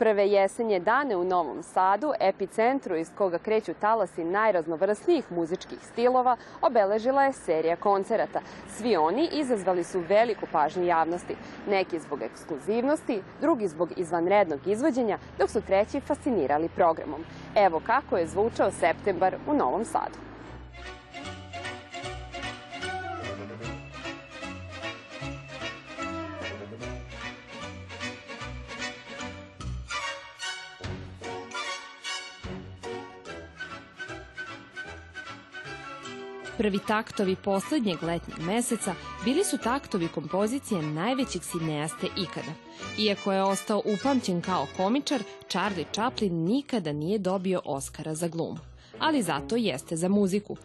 Prve jesenje dane u Novom Sadu, epicentru iz koga kreću talasi najraznovrsnijih muzičkih stilova, obeležila je serija koncerata. Svi oni izazvali su veliku pažnju javnosti. Neki zbog ekskluzivnosti, drugi zbog izvanrednog izvođenja, dok su treći fascinirali programom. Evo kako je zvučao septembar u Novom Sadu. Prvi taktovi poslednjeg letnjeg meseca bili su taktovi kompozicije najvećeg sineaste ikada. Iako je ostao upamćen kao komičar, Charlie Chaplin nikada nije dobio Oscara za glumu. Ali zato jeste za muziku.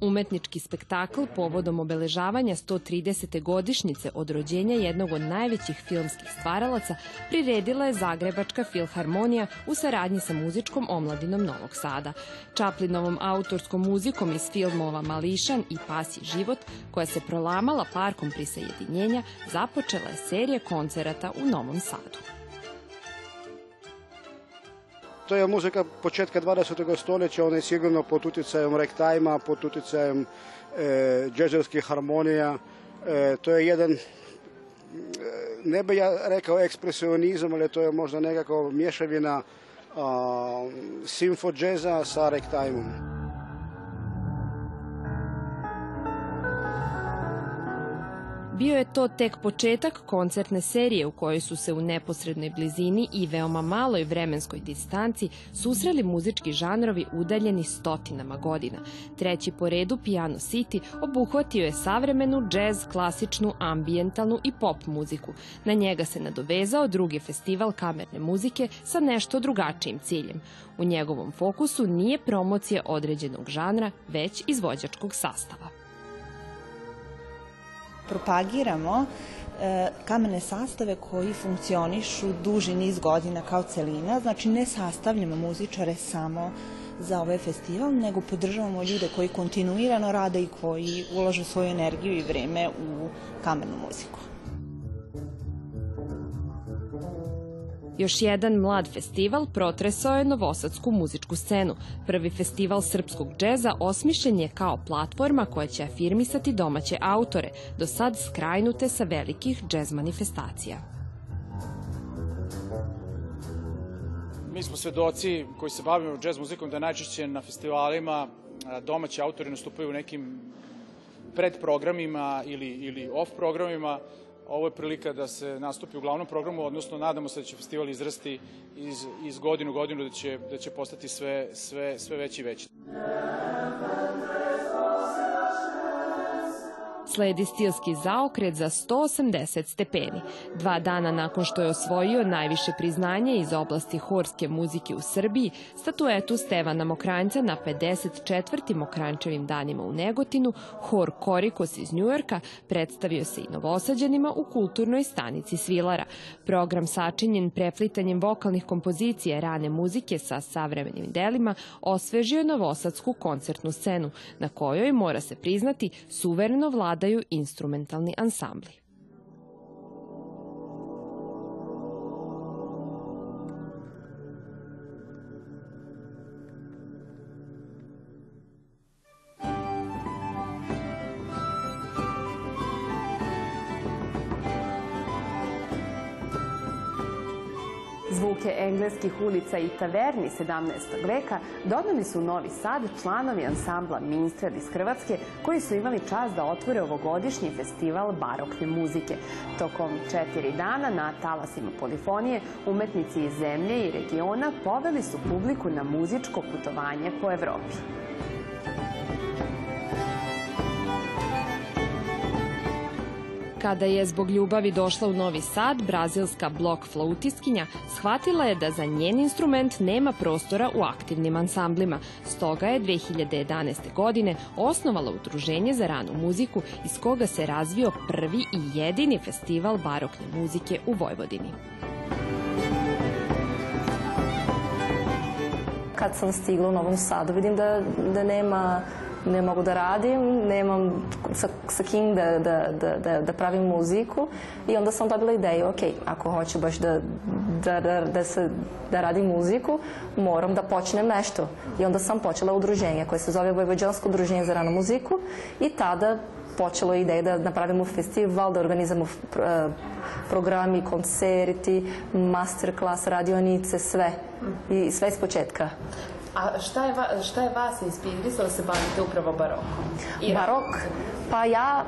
Umetnički spektakl povodom obeležavanja 130. godišnjice od rođenja jednog od najvećih filmskih stvaralaca priredila je Zagrebačka filharmonija u saradnji sa muzičkom omladinom Novog Sada. Čaplinovom autorskom muzikom iz filmova Mališan i Pasi život, koja se prolamala parkom prisajedinjenja, započela je serija koncerata u Novom Sadu. To je muzika početka 20. stoljeća, ona je sigurno pod utjecajem ragtima, pod utjecajem e, džezerskih harmonija. E, to je jedan, e, ne bi ja rekao ekspresionizam, ali to je možda nekako mješavina simfo džeza sa ragtimom. Bio je to tek početak koncertne serije u kojoj su se u neposrednoj blizini i veoma maloj vremenskoj distanci susreli muzički žanrovi udaljeni stotinama godina. Treći po redu Piano City obuhvatio je savremenu džez, klasičnu, ambijentalnu i pop muziku. Na njega se nadovezao drugi festival kamerne muzike sa nešto drugačijim ciljem. U njegovom fokusu nije promocija određenog žanra, već izvođačkog sastava propagiramo e, kamene sastave koji funkcionišu duži niz godina kao celina, znači ne sastavljamo muzičare samo za ovaj festival, nego podržavamo ljude koji kontinuirano rade i koji ulože svoju energiju i vreme u kamenu muziku. Još jedan mlad festival protresao je novosadsku muzičku scenu. Prvi festival srpskog džeza osmišljen je kao platforma koja će afirmisati domaće autore, do sad skrajnute sa velikih džez manifestacija. Mi smo svedoci koji se bavimo džez muzikom da najčešće na festivalima domaći autori nastupaju u nekim predprogramima ili, ili off programima, Ovo je prilika da se nastupi u glavnom programu, odnosno nadamo se da će festival izrasti iz, iz godinu godinu, da će, da će postati sve, sve, sve veći i veći. Sledi stilski zaokret za 180 stepeni. Dva dana nakon što je osvojio najviše priznanje iz oblasti horske muzike u Srbiji, statuetu Stevana Mokranjca na 54. Mokrančevim danima u Negotinu, hor Korikos iz Njujorka predstavio se i novosađanima u kulturnoj stanici Svilara. Program sačinjen preplitanjem vokalnih kompozicija rane muzike sa savremenim delima osvežio je novosadsku koncertnu scenu, na kojoj, mora se priznati, suvereno vlada vladaju instrumentalni ansambli. Zvuke engleskih ulica i taverni 17. veka donali su Novi Sad članovi ansambla Minstrel iz Hrvatske koji su imali čast da otvore ovogodišnji festival barokne muzike. Tokom četiri dana na talasima polifonije umetnici iz zemlje i regiona poveli su publiku na muzičko putovanje po Evropi. Kada je zbog ljubavi došla u Novi Sad, brazilska blok flautiskinja shvatila je da za njen instrument nema prostora u aktivnim ansamblima. Stoga je 2011. godine osnovala udruženje za ranu muziku iz koga se razvio prvi i jedini festival barokne muzike u Vojvodini. Kad sam stigla u Novom Sadu, vidim da, da nema ne mogu da radim, nemam sa, sa kim da, da, da, da, da pravim muziku i onda sam dobila ideju, ok, ako hoću baš da, da, da, da, se, da radim muziku, moram da počnem nešto. I onda sam počela udruženje koje se zove Vojvođansko udruženje za ranu muziku i tada počelo ideja da napravimo festival, da organizamo eh, programi, koncerti, masterclass, radionice, sve. I sve iz početka. A šta je, va, šta je vas inspirisalo da se bavite upravo barokom? I Barok? Pa ja,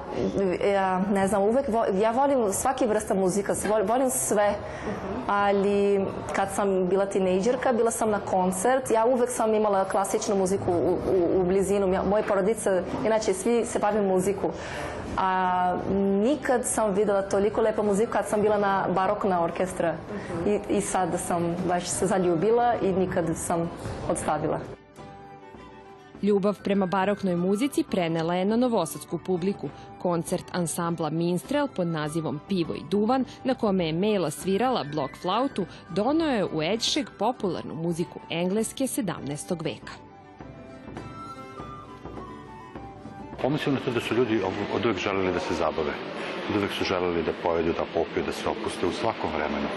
ja ne znam, uvek, vo, ja volim svaki vrsta muzika, volim sve, ali kad sam bila tinejdžerka, bila sam na koncert, ja uvek sam imala klasičnu muziku u, u, u blizinu, moje porodice, inače svi se bavim muziku a nikad sam videla toliko lepa muzika kad sam bila na barokna orkestra I, i sad sam baš se zaljubila i nikad sam odstavila. Ljubav prema baroknoj muzici prenela je na novosadsku publiku. Koncert ansambla Minstrel pod nazivom Pivo i duvan, na kome je Mela svirala blok flautu, donao je u Edšeg popularnu muziku engleske 17. veka. Pomislio na to da su ljudi od uvek želeli da se zabave. Od uvek su želeli da pojedu, da popiju, da se opuste u svakom vremenu.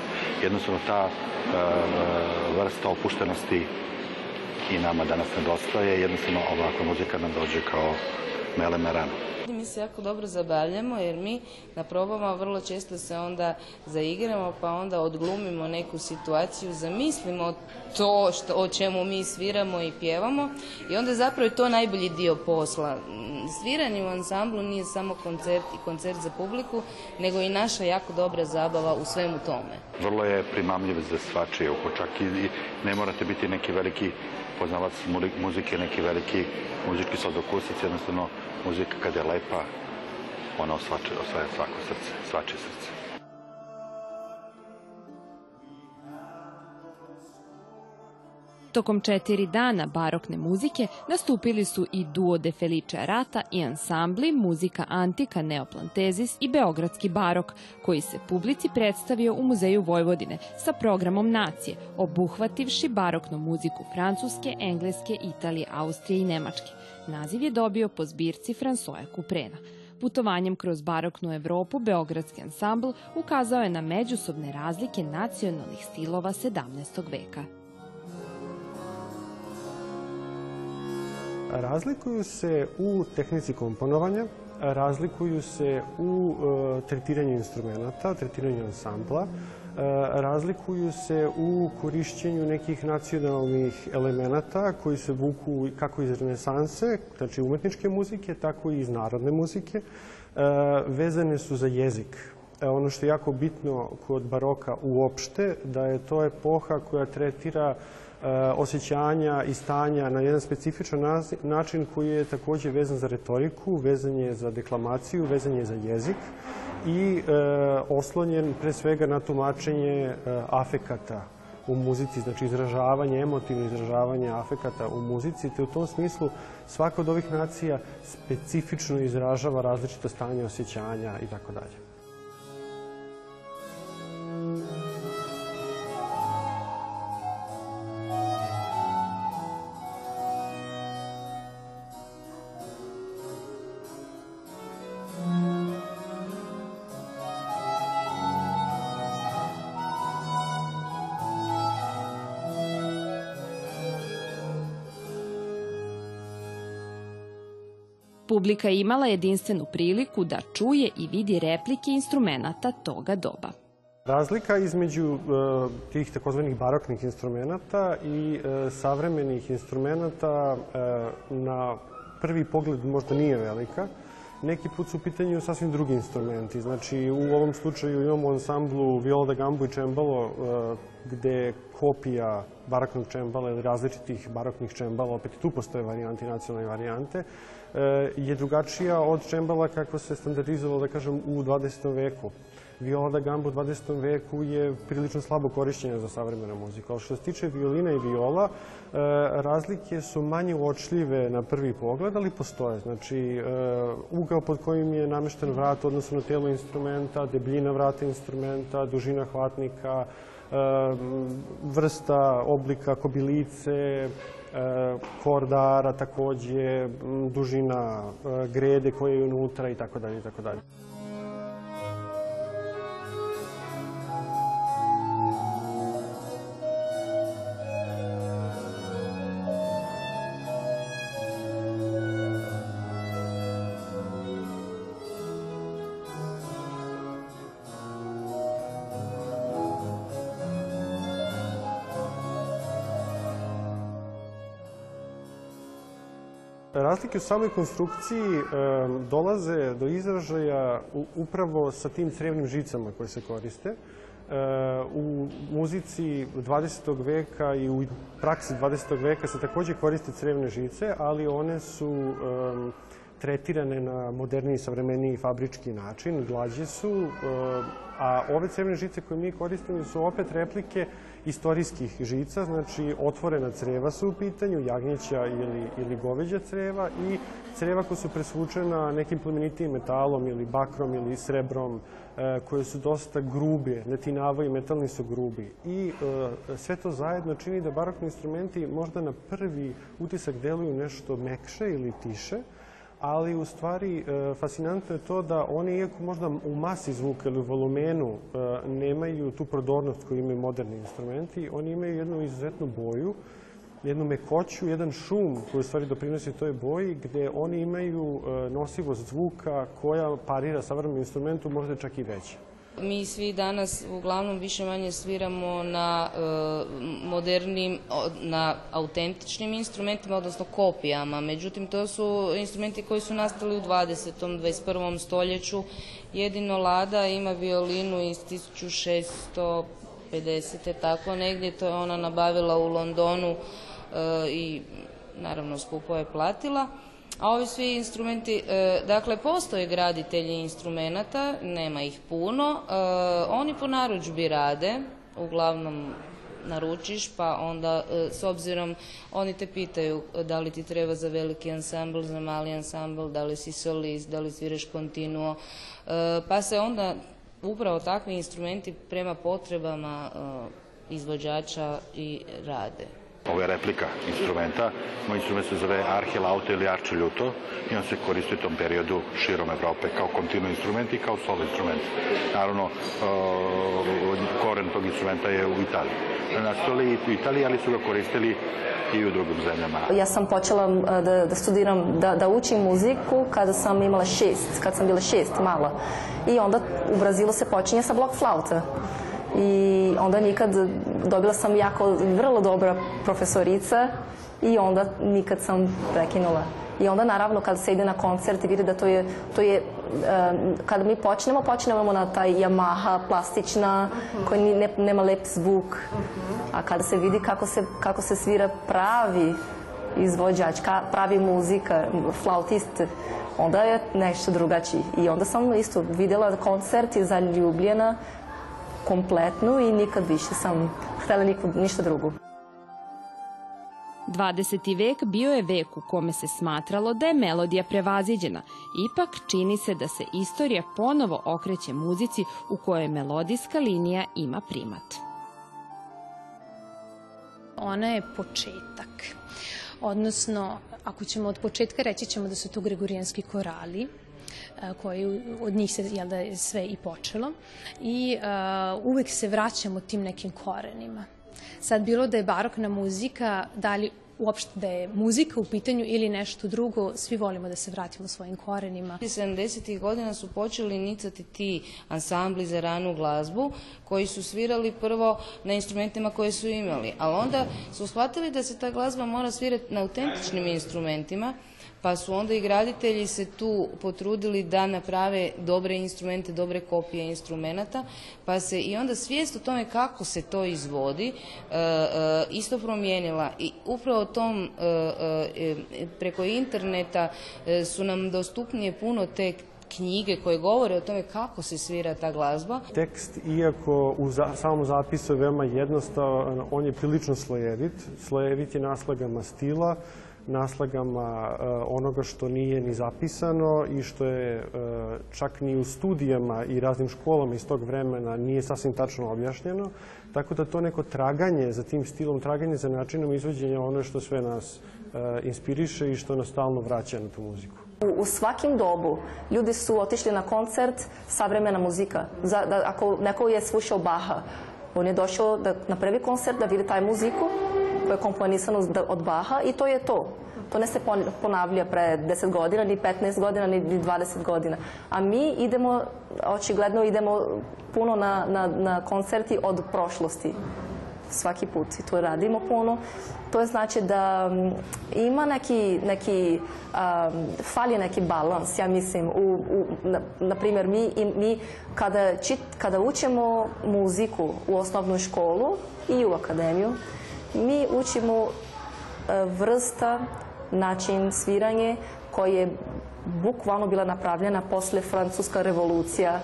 Jednostavno ta uh, vrsta opuštenosti i nama danas nedostaje. Jednostavno ovakva muzika nam dođe kao mele merano. Mi se jako dobro zabavljamo jer mi na probama vrlo često se onda zaigramo pa onda odglumimo neku situaciju, zamislimo to što, o čemu mi sviramo i pjevamo i onda zapravo je to najbolji dio posla. Sviranje u ansamblu nije samo koncert i koncert za publiku, nego i naša jako dobra zabava u svemu tome. Vrlo je primamljiv za svačije uho, čak i ne morate biti neki veliki poznavac muzike, neki veliki muzički sladokusac, jednostavno muzika kada je lepa, ona osvaja, svako srce, svačije srce. Tokom četiri dana barokne muzike nastupili su i duo de Felice Arata i ansambli Muzika Antika Neoplantezis i Beogradski barok, koji se publici predstavio u Muzeju Vojvodine sa programom Nacije, obuhvativši baroknu muziku Francuske, Engleske, Italije, Austrije i Nemačke. Naziv je dobio po zbirci Fransoja Kuprena. Putovanjem kroz baroknu Evropu, Beogradski ansambl ukazao je na međusobne razlike nacionalnih stilova 17. veka. Razlikuju se u tehnici komponovanja, razlikuju se u e, tretiranju instrumenta, tretiranju ansambla, E, razlikuju se u korišćenju nekih nacionalnih elemenata koji se vuku kako iz renesanse, znači umetničke muzike, tako i iz narodne muzike. E, vezane su za jezik. Ono što je jako bitno kod baroka uopšte, da je to epoha koja tretira osjećanja i stanja na jedan specifičan način koji je takođe vezan za retoriku, vezan je za deklamaciju, vezan je za jezik i e, oslonjen pre svega na tumačenje e, afekata u muzici, znači izražavanje, emotivno izražavanje afekata u muzici, te u tom smislu svaka od ovih nacija specifično izražava različite stanje osjećanja i tako dalje. Publika je imala jedinstvenu priliku da čuje i vidi replike instrumenta toga doba. Razlika između uh, tih takozvanih baroknih instrumenta i uh, savremenih instrumenta uh, na prvi pogled možda nije velika. Neki put su u pitanju sasvim drugi instrumenti. Znači, u ovom slučaju imamo ansamblu viola da gambu i čembalo, gde kopija baroknog čembala ili različitih baroknih čembala, opet tu postoje varijante nacionalne varijante, E, je drugačija od čembala kako se standardizovalo, da kažem, u 20. veku. Viola da gamba u 20. veku je prilično slabo korišćenja za savremena muzika. Ali što se tiče violina i viola, e, razlike su manje uočljive na prvi pogled, ali postoje. Znači, e, ugao pod kojim je namešten vrat odnosno na telo instrumenta, debljina vrata instrumenta, dužina hvatnika, vrsta oblika kobilice, kordara takođe, dužina grede koje je unutra i tako dalje i tako dalje. Razlike u samoj konstrukciji dolaze do izražaja upravo sa tim crevnim žicama koje se koriste. U muzici 20. veka i u praksi 20. veka se takođe koriste crevne žice, ali one su tretirane na moderniji, savremeniji fabrički način, glađe su, a ove crevne žice koje mi koristimo su opet replike istorijskih žica, znači otvorena creva su u pitanju, jagnjeća ili, ili goveđa creva i creva koja su presvučena nekim plemenitijim metalom ili bakrom ili srebrom, e, koje su dosta grube, netinavaju, metalni su grubi. I e, sve to zajedno čini da barokni instrumenti možda na prvi utisak deluju nešto mekše ili tiše, ali u stvari e, fascinantno je to da oni, iako možda u masi zvuka ili u volumenu e, nemaju tu prodornost koju imaju moderni instrumenti, oni imaju jednu izuzetnu boju, jednu mekoću, jedan šum koji u stvari doprinosi toj boji, gde oni imaju e, nosivost zvuka koja parira savremenom instrumentu, možda čak i veća. Mi svi danas uglavnom više manje sviramo na e, modernim, na autentičnim instrumentima, odnosno kopijama. Međutim, to su instrumenti koji su nastali u 20. 21. stoljeću. Jedino Lada ima violinu iz 1650. tako negdje, to je ona nabavila u Londonu e, i naravno skupo je platila. A ovi svi instrumenti, e, dakle, postoje graditelji instrumenta, nema ih puno, e, oni po naručbi rade, uglavnom naručiš, pa onda e, s obzirom oni te pitaju da li ti treba za veliki ansambl, za mali ansambl, da li si solist, da li sviraš kontinuo, pa se onda upravo takvi instrumenti prema potrebama izvođača i rade. Ovo je replika instrumenta. Moj instrument se zove arhilauto ili arčeljuto i on se koristi u tom periodu širom Evrope kao kontinu instrument i kao solo instrument. Naravno, koren tog instrumenta je u Italiji. Nastali u Italiji, ali su ga koristili i u drugim zemljama. Ja sam počela da, da studiram, da, da učim muziku kada sam imala šest, kad sam bila šest mala. I onda u Brazilu se počinje sa blok flauta i onda nikad dobila sam jako vrlo dobra profesorica i onda nikad sam prekinula. I onda naravno kad se ide na koncert i vidi da to je, to je kada mi počnemo, počnemo na taj Yamaha plastična koji ne, nema lep zvuk. A kada se vidi kako se, kako se svira pravi izvođač, pravi muzika, flautist, onda je nešto drugačiji. I onda sam isto videla koncert i zaljubljena kompletnu i nikad više sam htela nikud, ništa drugo. 20. vek bio je vek u kome se smatralo da je melodija prevaziđena. Ipak čini se da se istorija ponovo okreće muzici u kojoj melodijska linija ima primat. Ona je početak. Odnosno, ako ćemo od početka reći ćemo da su to gregorijanski korali, koji od njih se jel da, sve i počelo i uvek se vraćamo tim nekim korenima. Sad bilo da je barokna muzika, da li uopšte da je muzika u pitanju ili nešto drugo, svi volimo da se vratimo svojim korenima. 70. godina su počeli nicati ti ansambli za ranu glazbu koji su svirali prvo na instrumentima koje su imali, ali onda su shvatili da se ta glazba mora svirati na autentičnim instrumentima pa su onda i graditelji se tu potrudili da naprave dobre instrumente, dobre kopije instrumenta, pa se i onda svijest o tome kako se to izvodi e, e, isto promijenila i upravo tom e, preko interneta su nam dostupnije puno te knjige koje govore o tome kako se svira ta glazba. Tekst, iako u za, samom zapisu je veoma jednostavan, on je prilično slojevit. Slojevit je naslagama stila, naslagama onoga što nije ni zapisano i što je čak ni u studijama i raznim školama iz tog vremena nije sasvim tačno objašnjeno. Tako da to neko traganje za tim stilom, traganje za načinom izvođenja ono što sve nas inspiriše i što nas stalno vraća na tu muziku. U, svakim dobu ljudi su otišli na koncert savremena muzika. Za, da, ako neko je slušao Baha, on je došao da napravi koncert da vidi taj muziku koja je komponisana od Baha i to je to. To ne se ponavlja pre 10 godina, ni 15 godina, ni 20 godina. A mi idemo, očigledno idemo puno na, na, na koncerti od prošlosti svaki put i to radimo puno. To znači da ima neki, neki fali neki balans, ja mislim. U, u, na primjer, mi, mi kada, čit, kada učimo muziku u osnovnu školu i u akademiju, mi učimo uh, vrsta, način sviranje koji je bukvalno bila napravljena posle Francuska revolucija.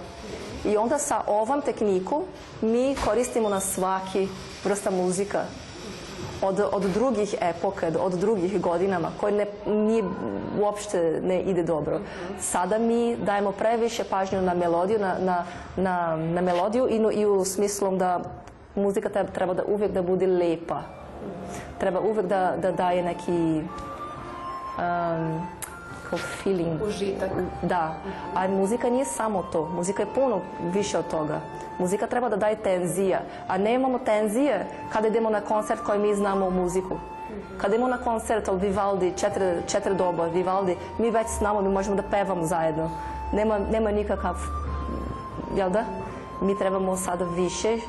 I onda sa ovom tehniku mi koristimo na svaki vrsta muzika od, od drugih epoka, od drugih godinama, koje ne, nije, uopšte ne ide dobro. Sada mi dajemo previše pažnju na melodiju, na, na, na, na melodiju i, i u smislu da muzika treba da uvijek da bude lepa. треба увек да, да даде неки како филинг. Да. А музика не е само то. Музика е полно више од тога. Музика треба да даде тензија. А не имамо тензија каде идемо на концерт кој ми знамо музику. Каде имамо на концерт од Вивалди, четири, четири доба, Вивалди, ми веќе знамо, ми можеме да певам заедно. Нема, нема никакав, Ја да? Ми требамо сада више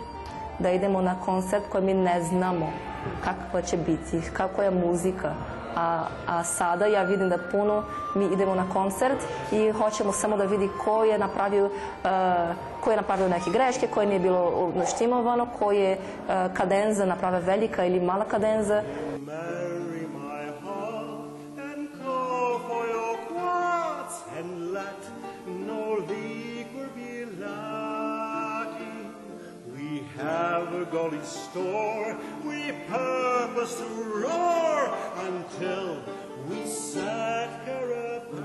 да идемо на концерт кој ми не знамо. Kakva će biti, kako je muzika. A, a sada ja vidim da puno mi idemo na koncert i hoćemo samo da vidi ko je napravio, uh, ko je napravio neke greške, koje nije bilo naštimovano, ko je uh, kadenza napravio velika ili mala kadenza. A gully store, we purpose to roar until we sat carapacking.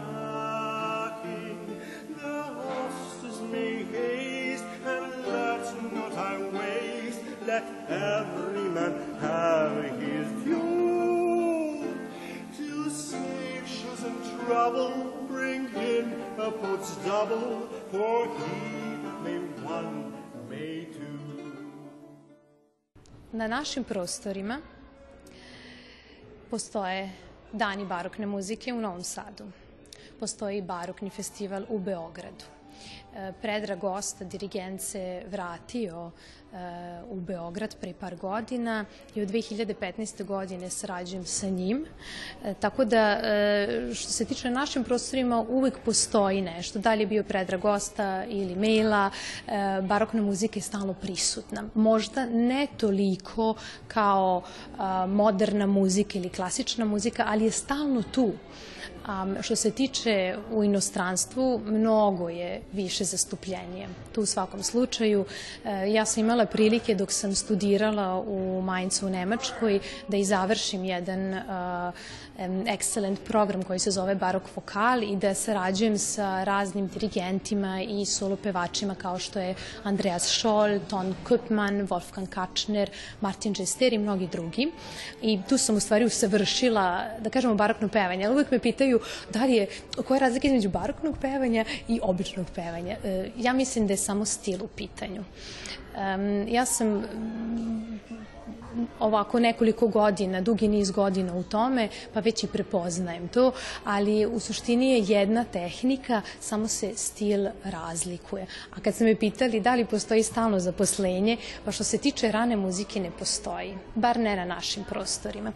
The hostess may haste, and let no time waste. Let every man have his due. To save shoes and trouble, bring in a pot's double, for he Na našim prostorima postoje dani barokne muzike u Novom Sadu. Postoji barokni festival u Beogradu. Predrag Gosta, dirigent, se vratio u Beograd pre par godina i od 2015. godine sarađujem sa njim. Tako da, što se tiče našim prostorima, uvek postoji nešto. Da li je bio Predrag Gosta ili Mela, barokna muzika je stalno prisutna. Možda ne toliko kao moderna muzika ili klasična muzika, ali je stalno tu. Što se tiče u inostranstvu, mnogo je više zastupljenije. Tu u svakom slučaju, e, ja sam imala prilike dok sam studirala u Mainzu u Nemačkoj da i završim jedan uh, excellent program koji se zove Barok Vokal i da sarađujem sa raznim dirigentima i solo pevačima kao što je Andreas Scholl, Ton Kupman, Wolfgang Kačner, Martin Džester i mnogi drugi. I tu sam u stvari usavršila, da kažemo, barokno pevanje. Ali uvek me pitaju da li je, koja je razlika između baroknog pevanja i običnog pevanja. E, ja mislim da je samo stil u pitanju. Ja sam ovako nekoliko godina, dugi niz godina u tome, pa već i prepoznajem to, ali u suštini je jedna tehnika, samo se stil razlikuje. A kad ste me pitali da li postoji stalno zaposlenje, pa što se tiče rane muzike ne postoji, bar ne na našim prostorima.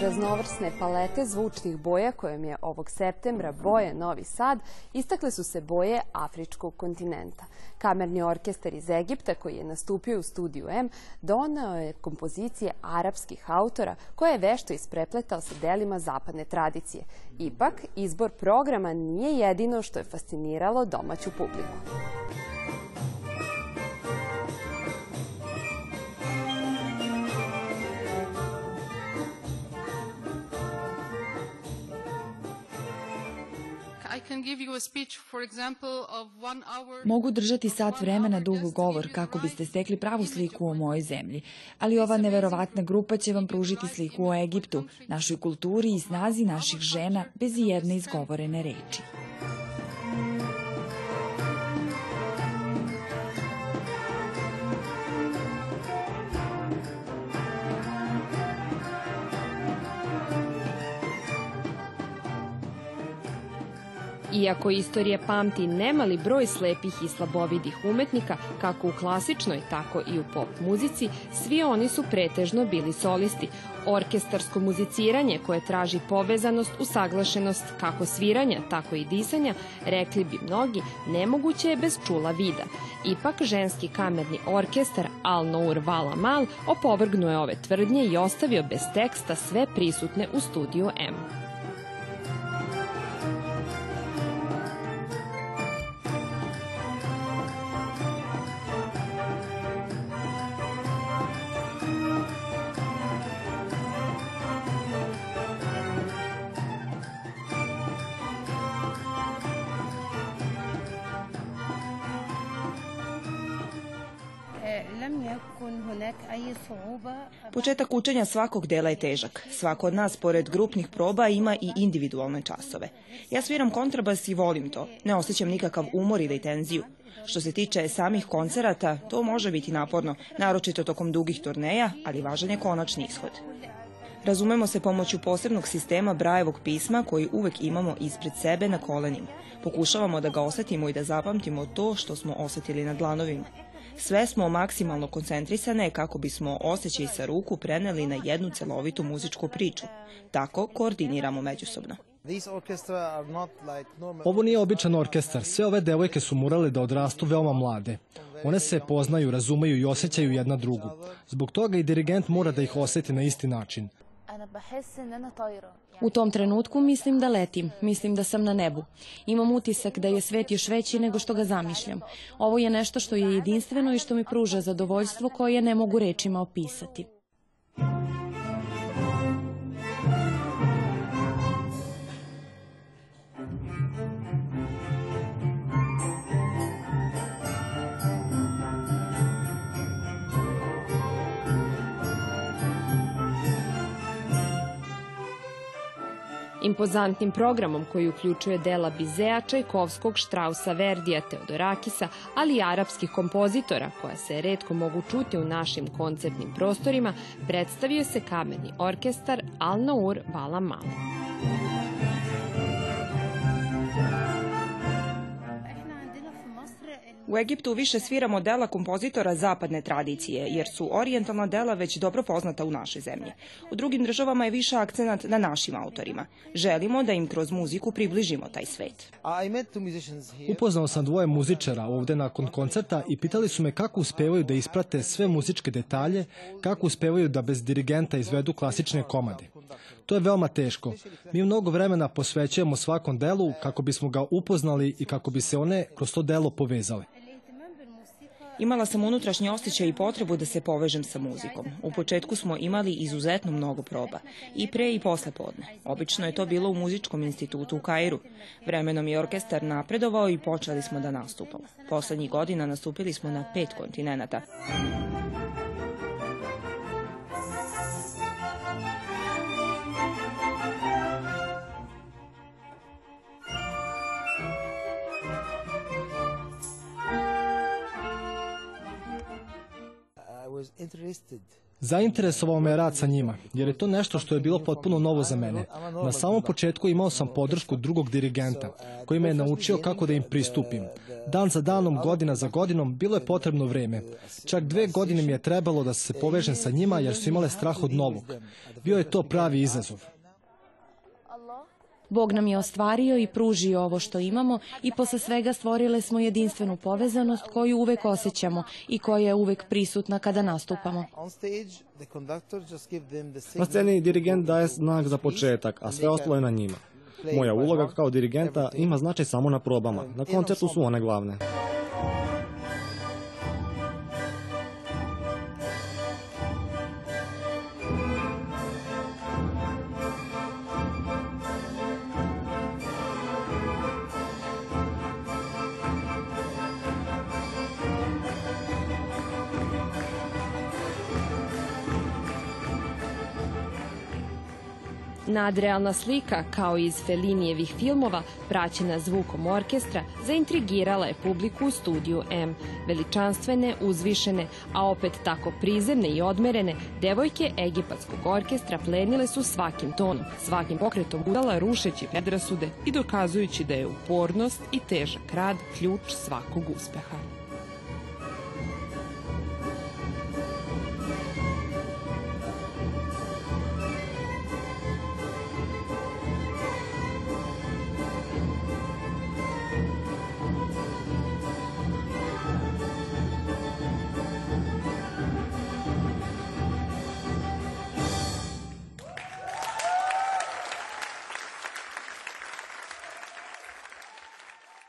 Raznovrsne palete zvučnih boja kojom je ovog septembra boje Novi Sad, istakle su se boje Afričkog kontinenta. Kamerni orkestar iz Egipta koji je nastupio u studiju M donao je kompozicije arapskih autora koje je vešto isprepletao sa delima zapadne tradicije. Ipak, izbor programa nije jedino što je fasciniralo domaću publiku. Mogu držati sat vremena dug govor kako biste stekli pravu sliku o mojoj zemlji, ali ova neverovatna grupa će vam pružiti sliku o Egiptu, našoj kulturi i snazi naših žena bez jedne izgovorene reči. Iako istorija pamti nemali broj slepih i slabovidih umetnika, kako u klasičnoj, tako i u pop muzici, svi oni su pretežno bili solisti. Orkestarsko muziciranje koje traži povezanost, usaglašenost kako sviranja, tako i disanja, rekli bi mnogi, nemoguće je bez čula vida. Ipak ženski kamerni orkestar Al Nour Vala Mal opovrgnuo je ove tvrdnje i ostavio bez teksta sve prisutne u studiju M. Početak učenja svakog dela je težak. Svako od nas, pored grupnih proba, ima i individualne časove. Ja sviram kontrabas i volim to. Ne osjećam nikakav umor ili tenziju. Što se tiče samih koncerata, to može biti naporno, naročito tokom dugih turneja, ali važan je konačni ishod. Razumemo se pomoću posebnog sistema Brajevog pisma koji uvek imamo ispred sebe na kolenima. Pokušavamo da ga osetimo i da zapamtimo to što smo osetili na dlanovima. Sve smo maksimalno koncentrisane kako bismo osjećaj sa ruku preneli na jednu celovitu muzičku priču. Tako koordiniramo međusobno. Ovo nije običan orkestar. Sve ove devojke su morale da odrastu veoma mlade. One se poznaju, razumeju i osjećaju jedna drugu. Zbog toga i dirigent mora da ih oseti na isti način. U tom trenutku mislim da letim, mislim da sam na nebu. Imam utisak da je svet još veći nego što ga zamišljam. Ovo je nešto što je jedinstveno i što mi pruža zadovoljstvo koje ne mogu rečima opisati. Impozantnim programom koji uključuje dela Bizea, Čajkovskog, Štrausa, Verdija, Teodorakisa, ali i arapskih kompozitora, koja se redko mogu čuti u našim koncertnim prostorima, predstavio se kamerni orkestar Al Naur Vala Malo. U Egiptu više sviramo dela kompozitora zapadne tradicije, jer su orijentalna dela već dobro poznata u našoj zemlji. U drugim državama je više akcenat na našim autorima. Želimo da im kroz muziku približimo taj svet. Upoznao sam dvoje muzičara ovde nakon koncerta i pitali su me kako uspevaju da isprate sve muzičke detalje, kako uspevaju da bez dirigenta izvedu klasične komade. To je veoma teško. Mi mnogo vremena posvećujemo svakom delu kako bismo ga upoznali i kako bi se one kroz to delo povezale. Imala sam unutrašnji osjećaj i potrebu da se povežem sa muzikom. U početku smo imali izuzetno mnogo proba, i pre i posle podne. Obično je to bilo u muzičkom institutu u Kairu. Vremenom je orkestar napredovao i počeli smo da nastupamo. Poslednjih godina nastupili smo na pet kontinenta. Zainteresovao me rad sa njima, jer je to nešto što je bilo potpuno novo za mene. Na samom početku imao sam podršku drugog dirigenta, koji me je naučio kako da im pristupim. Dan za danom, godina za godinom, bilo je potrebno vreme. Čak dve godine mi je trebalo da se povežem sa njima, jer su imale strah od novog. Bio je to pravi izazov. Bog nam je ostvario i pružio ovo što imamo i posle svega stvorile smo jedinstvenu povezanost koju uvek osjećamo i koja je uvek prisutna kada nastupamo. Na sceni dirigent daje znak za početak, a sve ostalo je na njima. Moja uloga kao dirigenta ima značaj samo na probama. Na koncertu su one glavne. Nadrealna slika, kao iz Felinijevih filmova, praćena zvukom orkestra, zaintrigirala je publiku u studiju M. Veličanstvene, uzvišene, a opet tako prizemne i odmerene, devojke egipatskog orkestra plenile su svakim tonom, svakim pokretom udala rušeći predrasude i dokazujući da je upornost i težak rad ključ svakog uspeha.